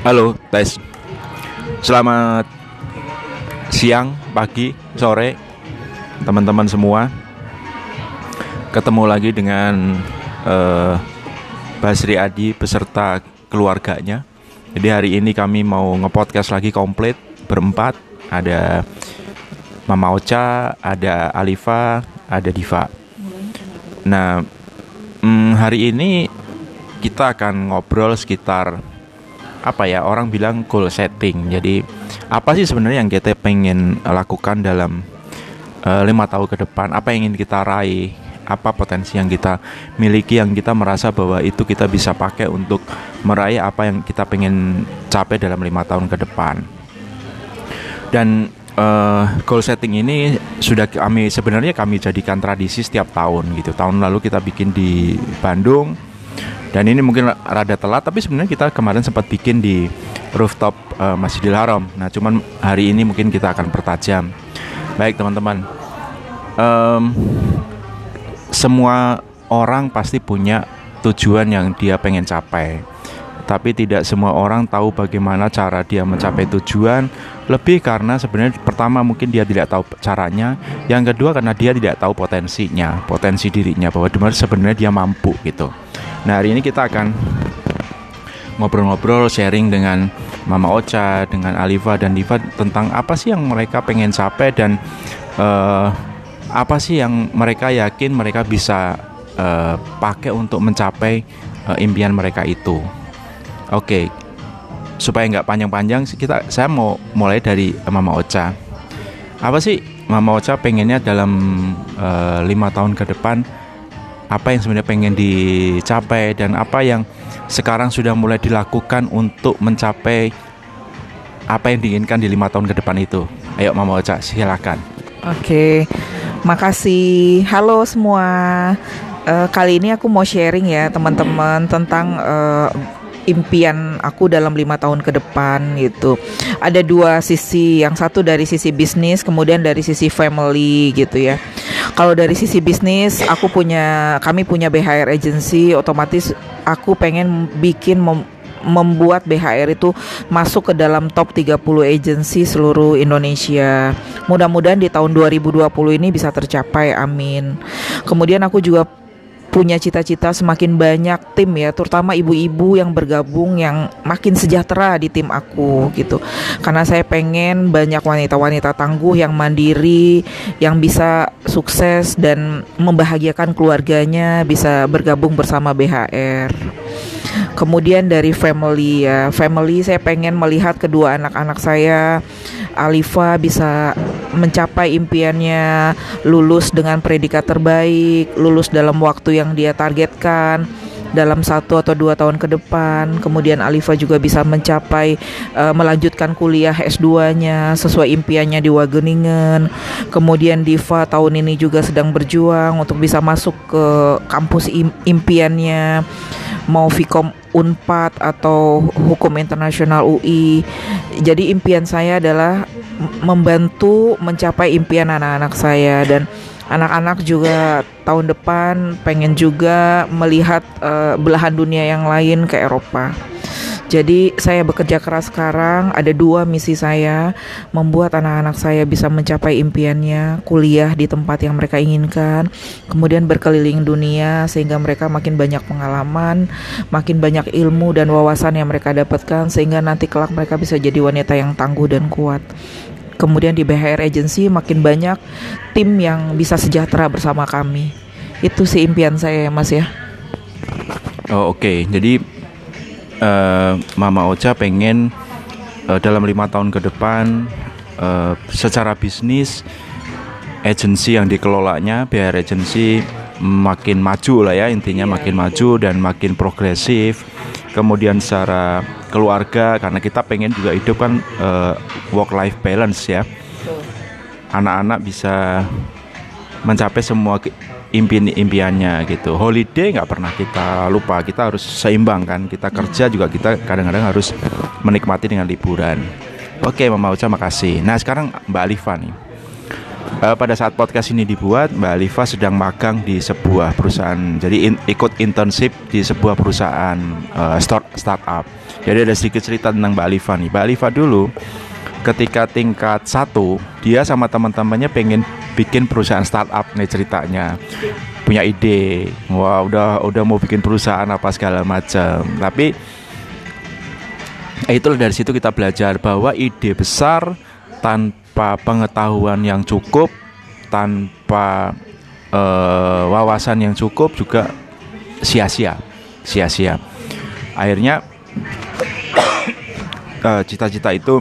Halo, tes. Selamat siang, pagi, sore, teman-teman semua. Ketemu lagi dengan uh, Basri Adi beserta keluarganya. Jadi hari ini kami mau ngepodcast lagi komplit berempat. Ada Mama Ocha, ada Alifa, ada Diva. Nah, hmm, hari ini kita akan ngobrol sekitar apa ya orang bilang goal setting. Jadi apa sih sebenarnya yang kita pengen lakukan dalam uh, lima tahun ke depan? Apa yang ingin kita raih? Apa potensi yang kita miliki yang kita merasa bahwa itu kita bisa pakai untuk meraih apa yang kita pengen capai dalam lima tahun ke depan? Dan uh, goal setting ini sudah kami sebenarnya kami jadikan tradisi setiap tahun gitu. Tahun lalu kita bikin di Bandung dan ini mungkin rada telat tapi sebenarnya kita kemarin sempat bikin di rooftop uh, Masjidil Haram. Nah, cuman hari ini mungkin kita akan pertajam. Baik, teman-teman. Um, semua orang pasti punya tujuan yang dia pengen capai tapi tidak semua orang tahu bagaimana cara dia mencapai tujuan lebih karena sebenarnya pertama mungkin dia tidak tahu caranya yang kedua karena dia tidak tahu potensinya potensi dirinya bahwa sebenarnya dia mampu gitu nah hari ini kita akan ngobrol-ngobrol sharing dengan Mama Ocha dengan Alifa dan Diva tentang apa sih yang mereka pengen capai dan uh, apa sih yang mereka yakin mereka bisa uh, pakai untuk mencapai uh, impian mereka itu. Oke, supaya nggak panjang-panjang, kita saya mau mulai dari Mama Ocha. Apa sih Mama Ocha pengennya dalam lima tahun ke depan? Apa yang sebenarnya pengen dicapai dan apa yang sekarang sudah mulai dilakukan untuk mencapai apa yang diinginkan di lima tahun ke depan itu? Ayo Mama Ocha, silakan. Oke, makasih. Halo semua. Uh, kali ini aku mau sharing ya teman-teman tentang uh, impian aku dalam lima tahun ke depan gitu. Ada dua sisi, yang satu dari sisi bisnis, kemudian dari sisi family gitu ya. Kalau dari sisi bisnis, aku punya, kami punya BHR agency, otomatis aku pengen bikin mem membuat BHR itu masuk ke dalam top 30 agency seluruh Indonesia. Mudah-mudahan di tahun 2020 ini bisa tercapai, amin. Kemudian aku juga punya cita-cita semakin banyak tim ya, terutama ibu-ibu yang bergabung yang makin sejahtera di tim aku gitu. Karena saya pengen banyak wanita-wanita tangguh yang mandiri, yang bisa sukses dan membahagiakan keluarganya bisa bergabung bersama BHR. Kemudian dari family ya, family saya pengen melihat kedua anak-anak saya Alifa bisa mencapai impiannya, lulus dengan predikat terbaik, lulus dalam waktu yang dia targetkan dalam satu atau dua tahun ke depan. Kemudian Alifa juga bisa mencapai uh, melanjutkan kuliah S2-nya sesuai impiannya di Wageningen. Kemudian Diva tahun ini juga sedang berjuang untuk bisa masuk ke kampus im impiannya mau Vkom Unpad atau Hukum Internasional UI. Jadi impian saya adalah membantu mencapai impian anak-anak saya dan anak-anak juga tahun depan pengen juga melihat uh, belahan dunia yang lain ke Eropa. Jadi saya bekerja keras sekarang, ada dua misi saya, membuat anak-anak saya bisa mencapai impiannya, kuliah di tempat yang mereka inginkan, kemudian berkeliling dunia sehingga mereka makin banyak pengalaman, makin banyak ilmu dan wawasan yang mereka dapatkan sehingga nanti kelak mereka bisa jadi wanita yang tangguh dan kuat. Kemudian di BHR Agency makin banyak tim yang bisa sejahtera bersama kami. Itu sih impian saya ya Mas ya. Oh oke, okay. jadi uh, Mama Ocha pengen uh, dalam lima tahun ke depan uh, secara bisnis agensi yang dikelolanya biar agensi makin maju lah ya intinya yeah. makin maju dan makin progresif. Kemudian secara keluarga karena kita pengen juga hidup kan uh, work life balance ya. Anak-anak bisa mencapai semua impian impiannya gitu holiday nggak pernah kita lupa kita harus seimbang kan kita kerja juga kita kadang-kadang harus menikmati dengan liburan oke Mama Uca makasih nah sekarang Mbak Alifa nih uh, pada saat podcast ini dibuat, Mbak Alifa sedang magang di sebuah perusahaan. Jadi in, ikut internship di sebuah perusahaan uh, start startup. Jadi ada sedikit cerita tentang Mbak Alifa nih. Mbak Alifa dulu ketika tingkat satu dia sama teman-temannya pengen bikin perusahaan startup nih ceritanya. Punya ide. Wah udah udah mau bikin perusahaan apa segala macam. Tapi eh, itulah dari situ kita belajar bahwa ide besar tanpa pengetahuan yang cukup tanpa uh, wawasan yang cukup juga sia-sia sia-sia. Akhirnya eh, cita-cita uh, itu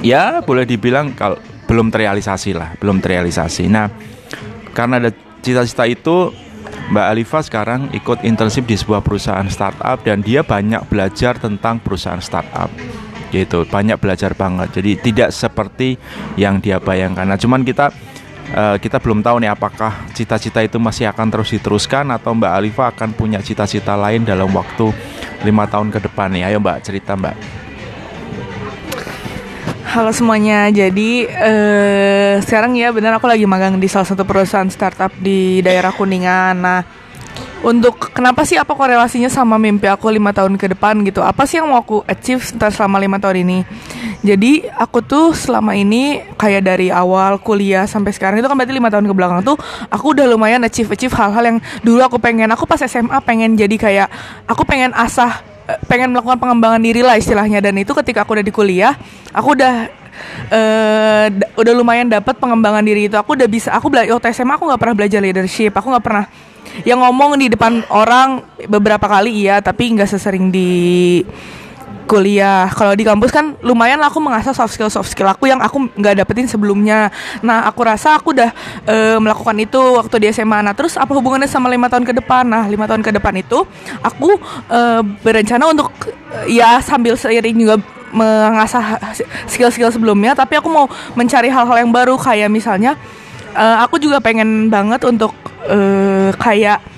ya boleh dibilang kalau belum terrealisasi lah, belum terrealisasi. Nah, karena ada cita-cita itu, Mbak Alifa sekarang ikut internship di sebuah perusahaan startup dan dia banyak belajar tentang perusahaan startup. Gitu, banyak belajar banget. Jadi tidak seperti yang dia bayangkan. Nah, cuman kita uh, kita belum tahu nih apakah cita-cita itu masih akan terus diteruskan atau Mbak Alifa akan punya cita-cita lain dalam waktu lima tahun ke depan nih. Ayo Mbak cerita Mbak. Halo semuanya, jadi uh, sekarang ya benar aku lagi magang di salah satu perusahaan startup di daerah Kuningan. Nah, untuk kenapa sih apa korelasinya sama mimpi aku lima tahun ke depan gitu? Apa sih yang mau aku achieve selama lima tahun ini? Jadi aku tuh selama ini kayak dari awal kuliah sampai sekarang itu kan berarti lima tahun ke belakang tuh aku udah lumayan achieve achieve hal-hal yang dulu aku pengen. Aku pas SMA pengen jadi kayak aku pengen asah pengen melakukan pengembangan diri lah istilahnya. Dan itu ketika aku udah di kuliah aku udah uh, udah lumayan dapat pengembangan diri itu. Aku udah bisa aku belajar waktu SMA aku nggak pernah belajar leadership. Aku nggak pernah yang ngomong di depan orang beberapa kali iya tapi nggak sesering di kuliah. Kalau di kampus kan lumayan lah aku mengasah soft skill soft skill aku yang aku nggak dapetin sebelumnya. Nah aku rasa aku udah e, melakukan itu waktu di SMA. Nah terus apa hubungannya sama lima tahun ke depan? Nah lima tahun ke depan itu aku e, berencana untuk ya sambil seiring juga mengasah skill-skill sebelumnya. Tapi aku mau mencari hal-hal yang baru kayak misalnya e, aku juga pengen banget untuk e, kayak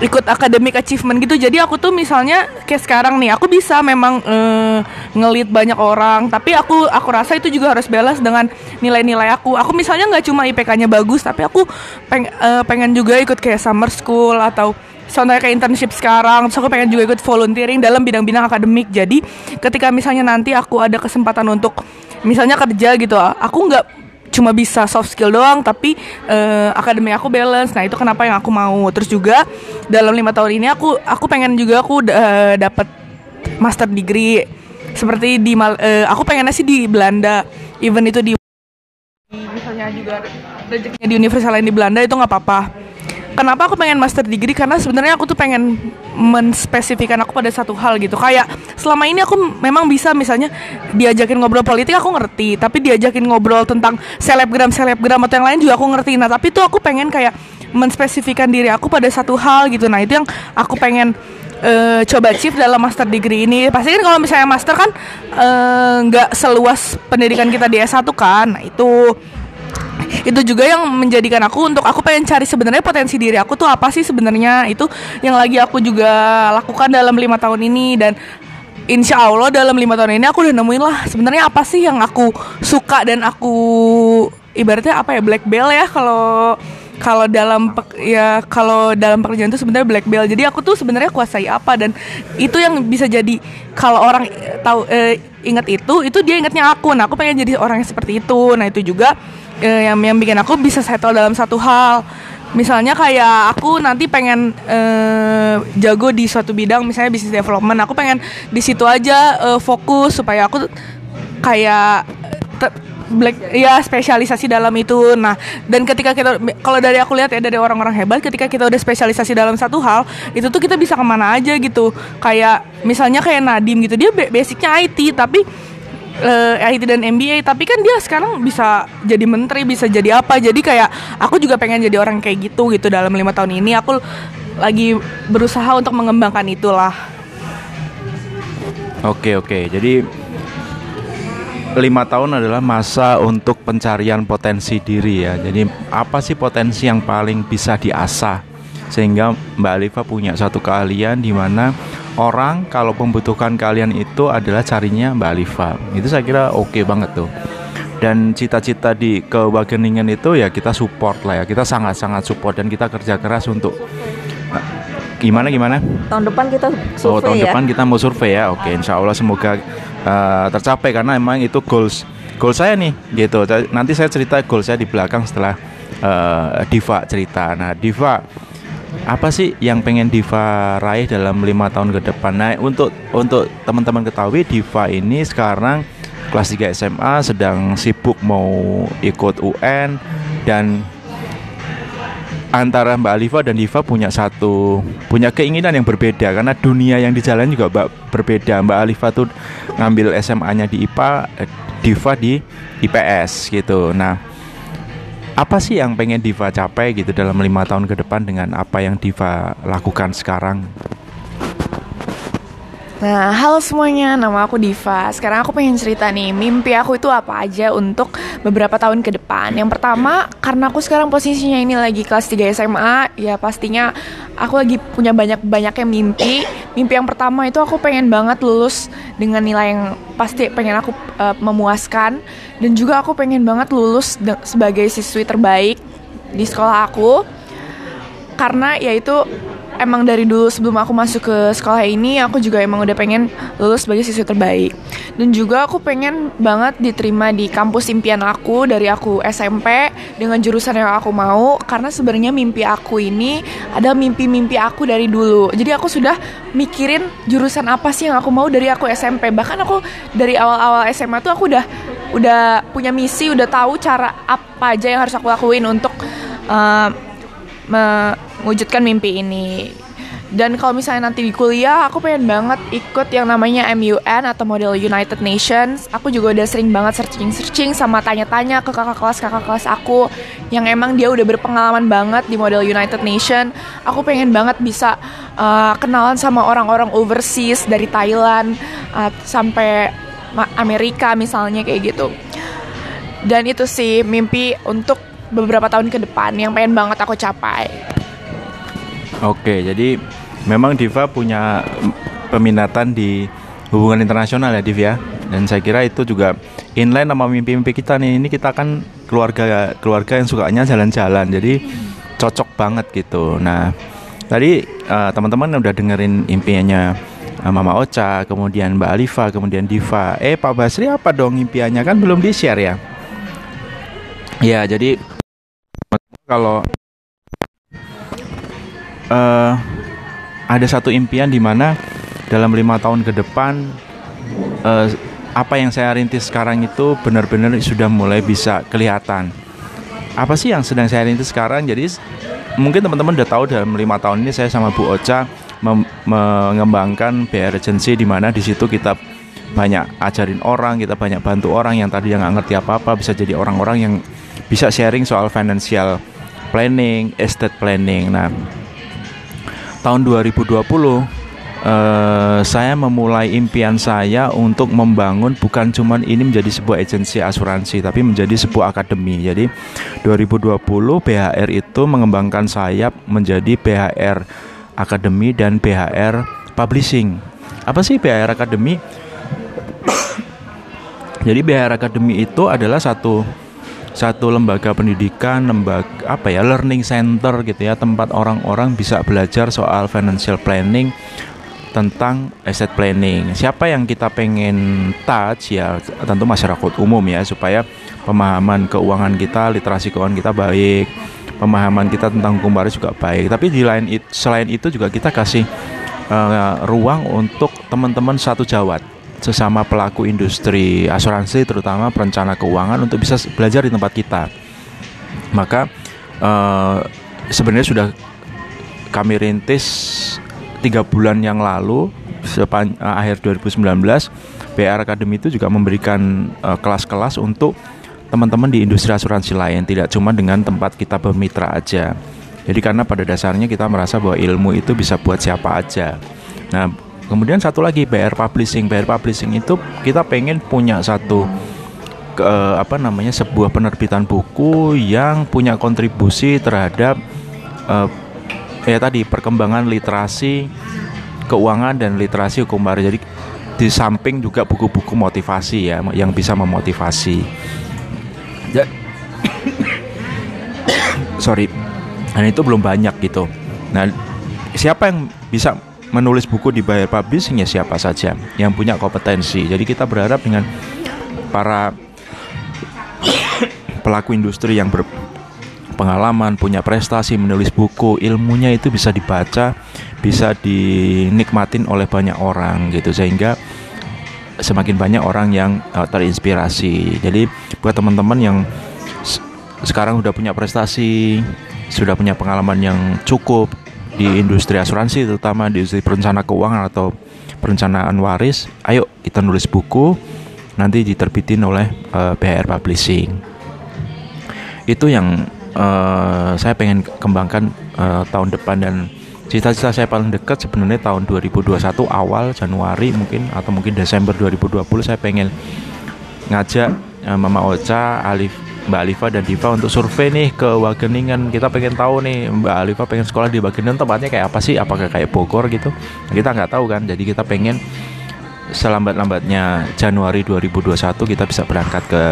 ikut academic achievement gitu. Jadi aku tuh misalnya kayak sekarang nih aku bisa memang uh, ngelit banyak orang tapi aku aku rasa itu juga harus balance dengan nilai-nilai aku. Aku misalnya nggak cuma IPK-nya bagus tapi aku peng, uh, pengen juga ikut kayak summer school atau contohnya kayak internship sekarang. Terus aku pengen juga ikut volunteering dalam bidang-bidang akademik. Jadi ketika misalnya nanti aku ada kesempatan untuk misalnya kerja gitu aku nggak cuma bisa soft skill doang tapi uh, akademi aku balance. Nah itu kenapa yang aku mau. Terus juga dalam lima tahun ini aku aku pengen juga aku uh, dapat master degree. Seperti di uh, aku pengennya sih di Belanda. Even itu di misalnya juga rezekinya di universitas lain di Belanda itu nggak apa-apa kenapa aku pengen master degree? Karena sebenarnya aku tuh pengen menspesifikan aku pada satu hal gitu. Kayak selama ini aku memang bisa misalnya diajakin ngobrol politik aku ngerti. Tapi diajakin ngobrol tentang selebgram selebgram atau yang lain juga aku ngerti. Nah tapi tuh aku pengen kayak menspesifikan diri aku pada satu hal gitu. Nah itu yang aku pengen uh, coba chief dalam master degree ini. Pasti kan kalau misalnya master kan eh, nggak uh, seluas pendidikan kita di S1 kan? Nah itu itu juga yang menjadikan aku untuk aku pengen cari sebenarnya potensi diri aku tuh apa sih sebenarnya? Itu yang lagi aku juga lakukan dalam lima tahun ini dan Insya Allah dalam lima tahun ini aku udah nemuin lah sebenarnya apa sih yang aku suka dan aku ibaratnya apa ya black belt ya kalau kalau dalam ya kalau dalam pekerjaan itu sebenarnya black belt. Jadi aku tuh sebenarnya kuasai apa dan itu yang bisa jadi kalau orang tahu eh, ingat itu itu dia ingatnya aku. Nah aku pengen jadi orang yang seperti itu. Nah itu juga uh, yang yang bikin aku bisa settle dalam satu hal misalnya kayak aku nanti pengen uh, jago di suatu bidang misalnya bisnis development aku pengen di situ aja uh, fokus supaya aku kayak black ya spesialisasi dalam itu. Nah, dan ketika kita kalau dari aku lihat ya dari orang-orang hebat ketika kita udah spesialisasi dalam satu hal, itu tuh kita bisa ke mana aja gitu. Kayak misalnya kayak Nadim gitu, dia basicnya IT tapi uh, eh, IT dan MBA tapi kan dia sekarang bisa jadi menteri bisa jadi apa. Jadi kayak aku juga pengen jadi orang kayak gitu gitu dalam lima tahun ini. Aku lagi berusaha untuk mengembangkan itulah. Oke oke. Jadi lima tahun adalah masa untuk pencarian potensi diri ya. Jadi apa sih potensi yang paling bisa diasah? Sehingga Mbak Alifa punya satu keahlian di mana orang kalau membutuhkan kalian itu adalah carinya Mbak Alifa. Itu saya kira oke okay banget tuh. Dan cita-cita di kewageningen itu ya kita support lah ya. Kita sangat-sangat support dan kita kerja keras untuk gimana gimana? Tahun depan kita survei oh tahun ya. depan kita mau survei ya. Oke insya Allah semoga uh, tercapai karena emang itu goals goal saya nih gitu. Nanti saya cerita goal saya di belakang setelah uh, Diva cerita. Nah Diva apa sih yang pengen Diva raih dalam lima tahun ke depan nah untuk untuk teman-teman ketahui Diva ini sekarang kelas 3 SMA sedang sibuk mau ikut UN dan antara Mbak Alifa dan Diva punya satu punya keinginan yang berbeda karena dunia yang di jalan juga Mbak berbeda. Mbak Alifa tuh ngambil SMA-nya di IPA, eh, Diva di IPS gitu. Nah, apa sih yang pengen Diva capai gitu dalam lima tahun ke depan dengan apa yang Diva lakukan sekarang? Nah, halo semuanya, nama aku Diva. Sekarang aku pengen cerita nih, mimpi aku itu apa aja untuk beberapa tahun ke depan. Yang pertama, karena aku sekarang posisinya ini lagi kelas 3 SMA, ya pastinya aku lagi punya banyak-banyaknya mimpi. Mimpi yang pertama itu aku pengen banget lulus dengan nilai yang pasti pengen aku uh, memuaskan dan juga aku pengen banget lulus sebagai siswi terbaik di sekolah aku. Karena yaitu emang dari dulu sebelum aku masuk ke sekolah ini aku juga emang udah pengen lulus sebagai siswa terbaik. Dan juga aku pengen banget diterima di kampus impian aku dari aku SMP dengan jurusan yang aku mau. Karena sebenarnya mimpi aku ini ada mimpi-mimpi aku dari dulu. Jadi aku sudah mikirin jurusan apa sih yang aku mau dari aku SMP bahkan aku dari awal-awal SMA tuh aku udah udah punya misi udah tahu cara apa aja yang harus aku lakuin untuk uh, mewujudkan mimpi ini. Dan kalau misalnya nanti di kuliah aku pengen banget ikut yang namanya MUN atau model United Nations. Aku juga udah sering banget searching-searching sama tanya-tanya ke kakak kelas kakak kelas aku yang emang dia udah berpengalaman banget di model United Nation. Aku pengen banget bisa uh, kenalan sama orang-orang overseas dari Thailand uh, sampai Amerika misalnya kayak gitu. Dan itu sih mimpi untuk beberapa tahun ke depan yang pengen banget aku capai Oke, jadi memang Diva punya peminatan di hubungan internasional ya Div ya. Dan saya kira itu juga inline sama mimpi-mimpi kita nih. Ini kita kan keluarga keluarga yang sukanya jalan-jalan. Jadi cocok banget gitu. Nah, tadi uh, teman-teman udah dengerin impiannya uh, Mama Ocha, kemudian Mbak Alifa, kemudian Diva. Eh Pak Basri apa dong impiannya kan belum di-share ya? Ya, jadi kalau uh, ada satu impian di mana dalam lima tahun ke depan uh, apa yang saya rintis sekarang itu benar-benar sudah mulai bisa kelihatan. Apa sih yang sedang saya rintis sekarang? Jadi mungkin teman-teman udah tahu dalam lima tahun ini saya sama Bu Ocha mengembangkan BR Agency di mana di situ kita banyak ajarin orang, kita banyak bantu orang yang tadi yang nggak ngerti apa-apa bisa jadi orang-orang yang bisa sharing soal financial planning, estate planning. Nah, tahun 2020 Uh, saya memulai impian saya untuk membangun bukan cuma ini menjadi sebuah agensi asuransi tapi menjadi sebuah akademi. Jadi 2020 BHR itu mengembangkan sayap menjadi BHR Akademi dan BHR Publishing. Apa sih BHR Akademi? Jadi BHR Akademi itu adalah satu satu lembaga pendidikan, lembaga apa ya, learning center gitu ya, tempat orang-orang bisa belajar soal financial planning tentang asset planning. Siapa yang kita pengen touch ya tentu masyarakat umum ya supaya pemahaman keuangan kita, literasi keuangan kita baik, pemahaman kita tentang hukum juga baik. Tapi di lain selain itu juga kita kasih uh, ruang untuk teman-teman satu jawat sesama pelaku industri asuransi terutama perencana keuangan untuk bisa belajar di tempat kita. Maka uh, sebenarnya sudah kami rintis tiga bulan yang lalu sepan, uh, akhir 2019 BR Academy itu juga memberikan eh, kelas-kelas uh, untuk teman-teman di industri asuransi lain tidak cuma dengan tempat kita bermitra aja. Jadi karena pada dasarnya kita merasa bahwa ilmu itu bisa buat siapa aja. Nah, Kemudian satu lagi BR Publishing. BR Publishing itu kita pengen punya satu ke, apa namanya sebuah penerbitan buku yang punya kontribusi terhadap uh, ya tadi perkembangan literasi keuangan dan literasi hukum baru. Jadi di samping juga buku-buku motivasi ya yang bisa memotivasi. Ya. Sorry. Dan itu belum banyak gitu. Nah, siapa yang bisa menulis buku dibayar publishing ya siapa saja yang punya kompetensi. Jadi kita berharap dengan para pelaku industri yang berpengalaman, punya prestasi menulis buku, ilmunya itu bisa dibaca, bisa dinikmatin oleh banyak orang gitu sehingga semakin banyak orang yang uh, terinspirasi. Jadi buat teman-teman yang sekarang sudah punya prestasi, sudah punya pengalaman yang cukup di industri asuransi terutama di industri perencana keuangan atau perencanaan waris, ayo kita nulis buku nanti diterbitin oleh uh, eh, BHR Publishing. Itu yang uh, saya pengen kembangkan uh, tahun depan dan cita-cita saya paling dekat sebenarnya tahun 2021 awal Januari mungkin atau mungkin Desember 2020 saya pengen ngajak uh, Mama Ocha, Alif, Mbak Alifa dan Diva untuk survei nih ke Wageningen. Kita pengen tahu nih Mbak Alifa pengen sekolah di Wageningen tempatnya kayak apa sih? Apakah kayak Bogor gitu? Kita nggak tahu kan. Jadi kita pengen selambat-lambatnya Januari 2021 kita bisa berangkat ke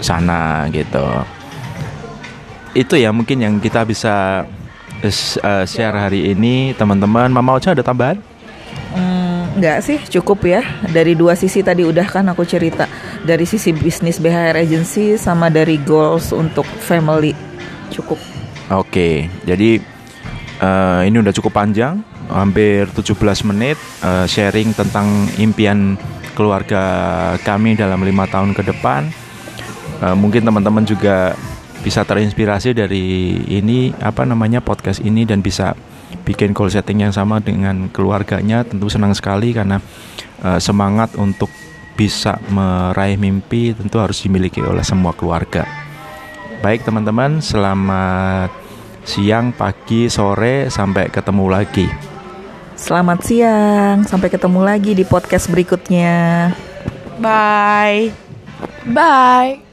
sana gitu. Itu ya mungkin yang kita bisa uh, share hari ini teman-teman. Mama Ocha ada tambahan? Enggak sih, cukup ya. Dari dua sisi tadi udah kan aku cerita. Dari sisi bisnis BHR Agency sama dari goals untuk family. Cukup. Oke, jadi uh, ini udah cukup panjang, hampir 17 menit uh, sharing tentang impian keluarga kami dalam lima tahun ke depan. Uh, mungkin teman-teman juga bisa terinspirasi dari ini apa namanya podcast ini dan bisa bikin goal setting yang sama dengan keluarganya tentu senang sekali karena uh, semangat untuk bisa meraih mimpi tentu harus dimiliki oleh semua keluarga. Baik teman-teman, selamat siang, pagi, sore, sampai ketemu lagi. Selamat siang, sampai ketemu lagi di podcast berikutnya. Bye. Bye.